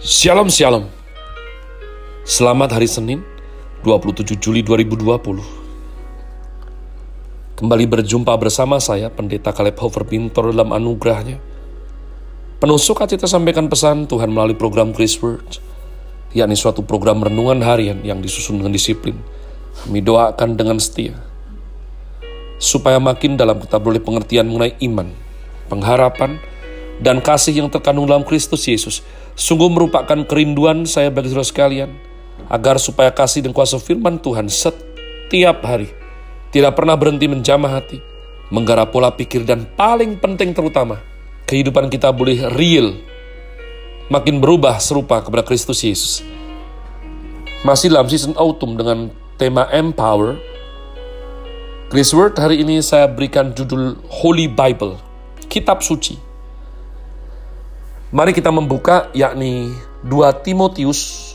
Shalom Shalom. Selamat hari Senin 27 Juli 2020 Kembali berjumpa bersama saya Pendeta Caleb Hofer Pintor dalam anugerahnya. Penuh sukacita sampaikan pesan Tuhan melalui program Grace Word yakni suatu program renungan harian yang disusun dengan disiplin. Kami doakan dengan setia supaya makin dalam kita boleh pengertian mengenai iman pengharapan dan kasih yang terkandung dalam Kristus Yesus sungguh merupakan kerinduan saya bagi saudara sekalian agar supaya kasih dan kuasa firman Tuhan setiap hari tidak pernah berhenti menjamah hati, menggarap pola pikir dan paling penting terutama kehidupan kita boleh real makin berubah serupa kepada Kristus Yesus. Masih dalam season autumn dengan tema Empower, Grace Word hari ini saya berikan judul Holy Bible, Kitab Suci. Mari kita membuka yakni 2 Timotius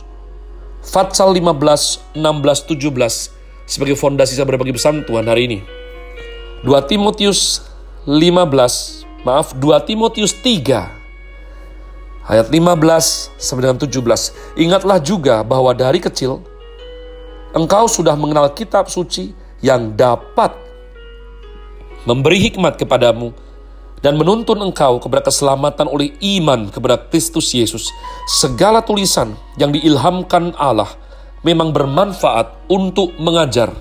Fatsal 15, 16, 17 sebagai fondasi saya berbagi pesan Tuhan hari ini. 2 Timotius 15, maaf 2 Timotius 3 ayat 15 sampai dengan 17. Ingatlah juga bahwa dari kecil engkau sudah mengenal kitab suci yang dapat memberi hikmat kepadamu dan menuntun engkau kepada keselamatan oleh iman kepada Kristus Yesus. Segala tulisan yang diilhamkan Allah memang bermanfaat untuk mengajar,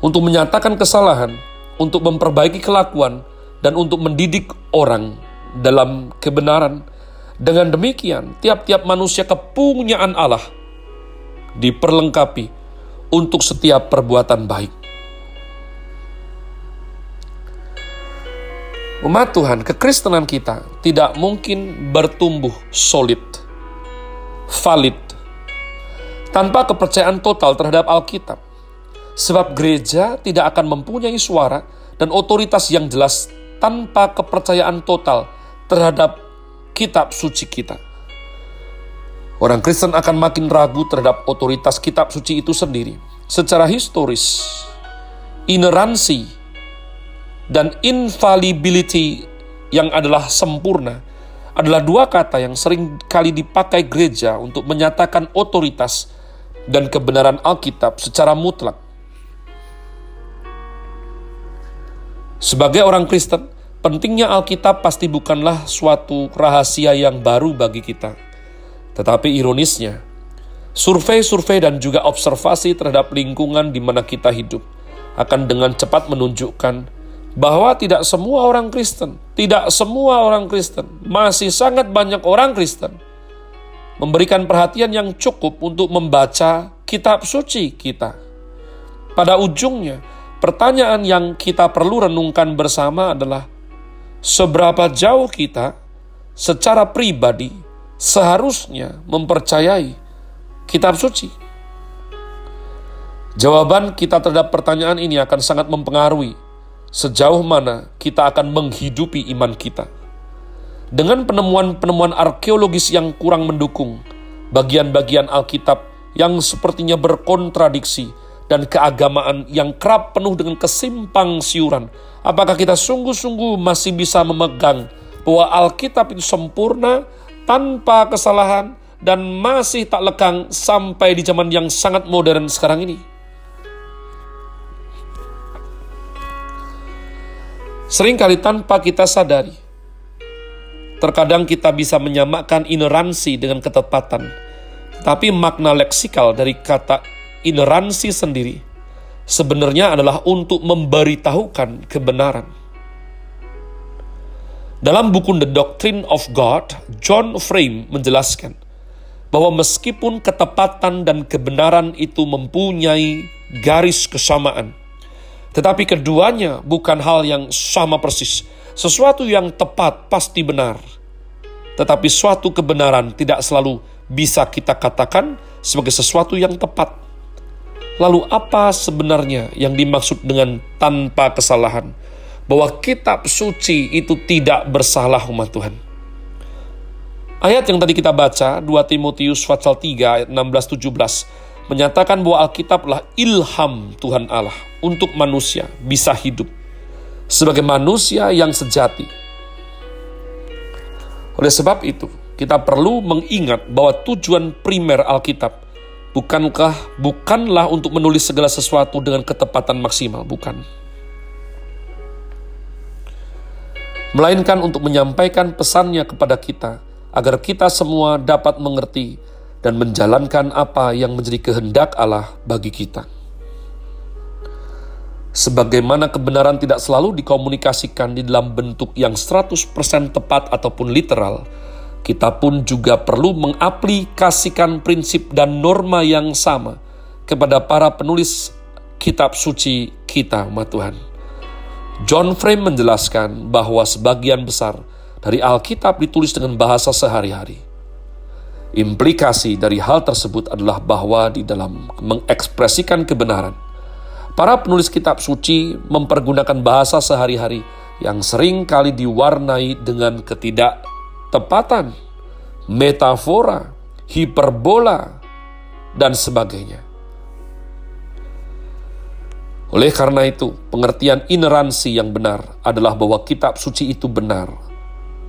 untuk menyatakan kesalahan, untuk memperbaiki kelakuan, dan untuk mendidik orang dalam kebenaran. Dengan demikian, tiap-tiap manusia kepunyaan Allah diperlengkapi untuk setiap perbuatan baik. Umat Tuhan, kekristenan kita tidak mungkin bertumbuh solid, valid, tanpa kepercayaan total terhadap Alkitab. Sebab gereja tidak akan mempunyai suara dan otoritas yang jelas tanpa kepercayaan total terhadap kitab suci kita. Orang Kristen akan makin ragu terhadap otoritas kitab suci itu sendiri. Secara historis, ineransi dan infallibility yang adalah sempurna adalah dua kata yang sering kali dipakai gereja untuk menyatakan otoritas dan kebenaran Alkitab secara mutlak. Sebagai orang Kristen, pentingnya Alkitab pasti bukanlah suatu rahasia yang baru bagi kita. Tetapi ironisnya, survei-survei dan juga observasi terhadap lingkungan di mana kita hidup akan dengan cepat menunjukkan bahwa tidak semua orang Kristen, tidak semua orang Kristen, masih sangat banyak orang Kristen memberikan perhatian yang cukup untuk membaca kitab suci kita. Pada ujungnya, pertanyaan yang kita perlu renungkan bersama adalah seberapa jauh kita secara pribadi seharusnya mempercayai kitab suci. Jawaban kita terhadap pertanyaan ini akan sangat mempengaruhi sejauh mana kita akan menghidupi iman kita. Dengan penemuan-penemuan arkeologis yang kurang mendukung, bagian-bagian Alkitab yang sepertinya berkontradiksi, dan keagamaan yang kerap penuh dengan kesimpang siuran, apakah kita sungguh-sungguh masih bisa memegang bahwa Alkitab itu sempurna, tanpa kesalahan, dan masih tak lekang sampai di zaman yang sangat modern sekarang ini? Seringkali tanpa kita sadari, terkadang kita bisa menyamakan ineransi dengan ketepatan, tapi makna leksikal dari kata ineransi sendiri sebenarnya adalah untuk memberitahukan kebenaran. Dalam buku The Doctrine of God, John Frame menjelaskan bahwa meskipun ketepatan dan kebenaran itu mempunyai garis kesamaan, tetapi keduanya bukan hal yang sama persis. Sesuatu yang tepat pasti benar. Tetapi suatu kebenaran tidak selalu bisa kita katakan sebagai sesuatu yang tepat. Lalu apa sebenarnya yang dimaksud dengan tanpa kesalahan? Bahwa kitab suci itu tidak bersalah umat Tuhan. Ayat yang tadi kita baca, 2 Timotius pasal 3 ayat 16-17, menyatakan bahwa Alkitablah ilham Tuhan Allah untuk manusia bisa hidup sebagai manusia yang sejati. Oleh sebab itu, kita perlu mengingat bahwa tujuan primer Alkitab bukankah bukanlah untuk menulis segala sesuatu dengan ketepatan maksimal, bukan. Melainkan untuk menyampaikan pesannya kepada kita agar kita semua dapat mengerti dan menjalankan apa yang menjadi kehendak Allah bagi kita. Sebagaimana kebenaran tidak selalu dikomunikasikan di dalam bentuk yang 100% tepat ataupun literal, kita pun juga perlu mengaplikasikan prinsip dan norma yang sama kepada para penulis kitab suci kita, umat Tuhan. John Frame menjelaskan bahwa sebagian besar dari Alkitab ditulis dengan bahasa sehari-hari. Implikasi dari hal tersebut adalah bahwa di dalam mengekspresikan kebenaran, para penulis kitab suci mempergunakan bahasa sehari-hari yang sering kali diwarnai dengan ketidaktepatan, metafora, hiperbola, dan sebagainya. Oleh karena itu, pengertian ineransi yang benar adalah bahwa kitab suci itu benar,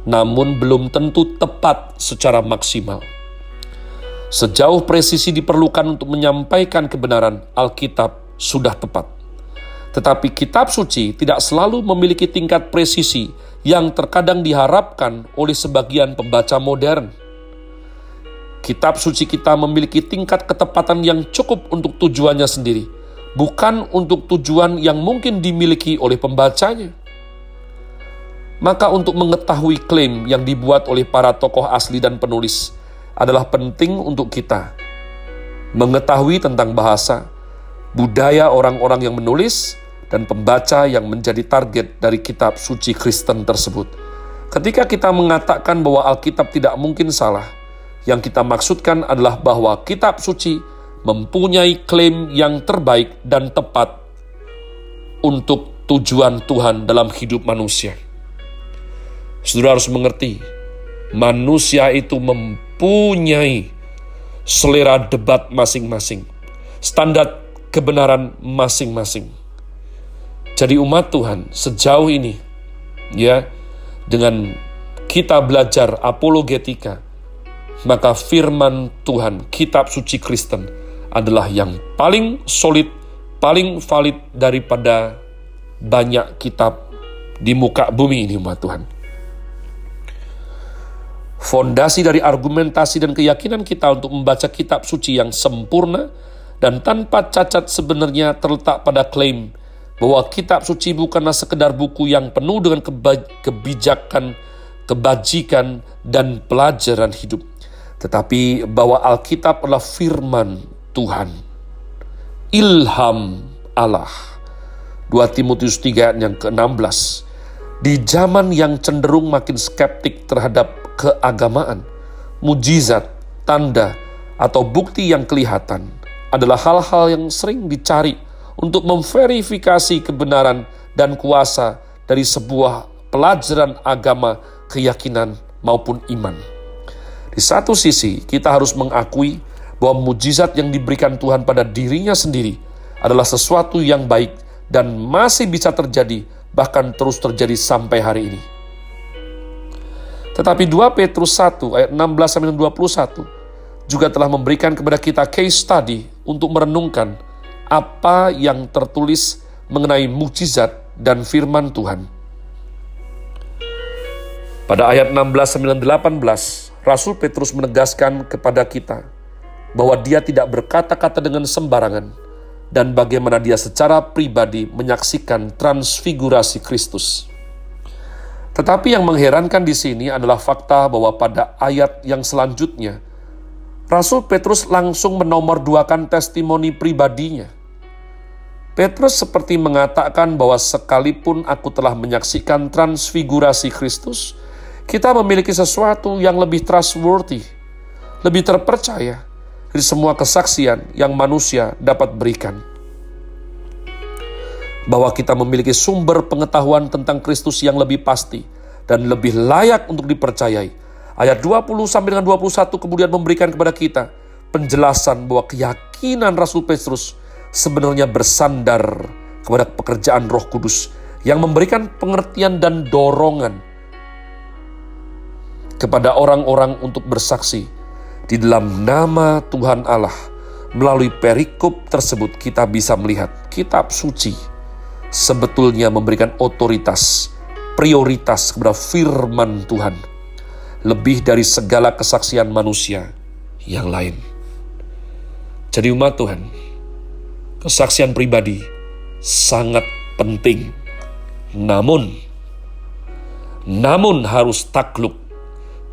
namun belum tentu tepat secara maksimal. Sejauh presisi diperlukan untuk menyampaikan kebenaran, Alkitab sudah tepat. Tetapi kitab suci tidak selalu memiliki tingkat presisi yang terkadang diharapkan oleh sebagian pembaca modern. Kitab suci kita memiliki tingkat ketepatan yang cukup untuk tujuannya sendiri – bukan untuk tujuan yang mungkin dimiliki oleh pembacanya. Maka untuk mengetahui klaim yang dibuat oleh para tokoh asli dan penulis adalah penting untuk kita. Mengetahui tentang bahasa, budaya orang-orang yang menulis, dan pembaca yang menjadi target dari kitab suci Kristen tersebut. Ketika kita mengatakan bahwa Alkitab tidak mungkin salah, yang kita maksudkan adalah bahwa kitab suci mempunyai klaim yang terbaik dan tepat untuk tujuan Tuhan dalam hidup manusia. Saudara harus mengerti, manusia itu mempunyai selera debat masing-masing, standar kebenaran masing-masing. Jadi umat Tuhan sejauh ini ya dengan kita belajar apologetika maka firman Tuhan kitab suci Kristen adalah yang paling solid, paling valid daripada banyak kitab di muka bumi ini, umat Tuhan. Fondasi dari argumentasi dan keyakinan kita untuk membaca kitab suci yang sempurna dan tanpa cacat sebenarnya terletak pada klaim bahwa kitab suci bukanlah sekedar buku yang penuh dengan kebijakan, kebajikan, dan pelajaran hidup. Tetapi bahwa Alkitab adalah firman Tuhan. Ilham Allah. 2 Timotius 3 yang ke-16. Di zaman yang cenderung makin skeptik terhadap keagamaan, mujizat, tanda, atau bukti yang kelihatan adalah hal-hal yang sering dicari untuk memverifikasi kebenaran dan kuasa dari sebuah pelajaran agama, keyakinan, maupun iman. Di satu sisi, kita harus mengakui bahwa mujizat yang diberikan Tuhan pada dirinya sendiri adalah sesuatu yang baik dan masih bisa terjadi, bahkan terus terjadi sampai hari ini. Tetapi 2 Petrus 1 ayat 16 sampai 21 juga telah memberikan kepada kita case study untuk merenungkan apa yang tertulis mengenai mujizat dan firman Tuhan. Pada ayat 16 sampai 18, Rasul Petrus menegaskan kepada kita bahwa dia tidak berkata-kata dengan sembarangan dan bagaimana dia secara pribadi menyaksikan transfigurasi Kristus. Tetapi yang mengherankan di sini adalah fakta bahwa pada ayat yang selanjutnya, Rasul Petrus langsung menomorduakan testimoni pribadinya. Petrus seperti mengatakan bahwa sekalipun aku telah menyaksikan transfigurasi Kristus, kita memiliki sesuatu yang lebih trustworthy, lebih terpercaya, dari semua kesaksian yang manusia dapat berikan. Bahwa kita memiliki sumber pengetahuan tentang Kristus yang lebih pasti dan lebih layak untuk dipercayai. Ayat 20 sampai dengan 21 kemudian memberikan kepada kita penjelasan bahwa keyakinan Rasul Petrus sebenarnya bersandar kepada pekerjaan Roh Kudus yang memberikan pengertian dan dorongan kepada orang-orang untuk bersaksi di dalam nama Tuhan Allah. Melalui perikop tersebut kita bisa melihat kitab suci sebetulnya memberikan otoritas, prioritas kepada firman Tuhan. Lebih dari segala kesaksian manusia yang lain. Jadi umat Tuhan, kesaksian pribadi sangat penting. Namun, namun harus takluk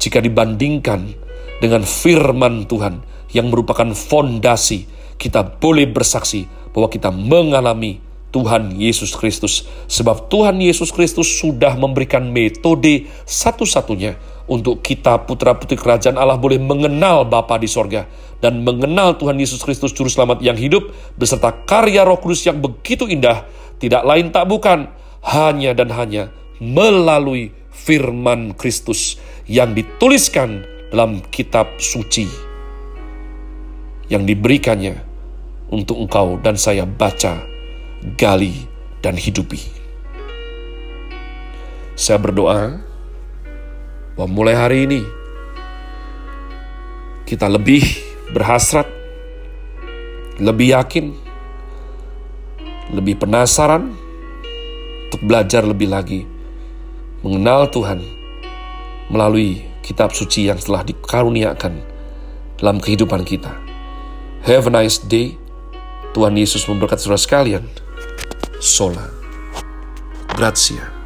jika dibandingkan dengan firman Tuhan yang merupakan fondasi kita boleh bersaksi bahwa kita mengalami Tuhan Yesus Kristus. Sebab Tuhan Yesus Kristus sudah memberikan metode satu-satunya untuk kita putra-putri kerajaan Allah boleh mengenal Bapa di sorga dan mengenal Tuhan Yesus Kristus Juru Selamat yang hidup beserta karya roh kudus yang begitu indah, tidak lain tak bukan, hanya dan hanya melalui firman Kristus yang dituliskan dalam kitab suci yang diberikannya untuk engkau dan saya baca, gali, dan hidupi. Saya berdoa bahwa mulai hari ini kita lebih berhasrat, lebih yakin, lebih penasaran untuk belajar lebih lagi mengenal Tuhan melalui kitab suci yang telah dikaruniakan dalam kehidupan kita. Have a nice day. Tuhan Yesus memberkati saudara sekalian. Sola. Grazie.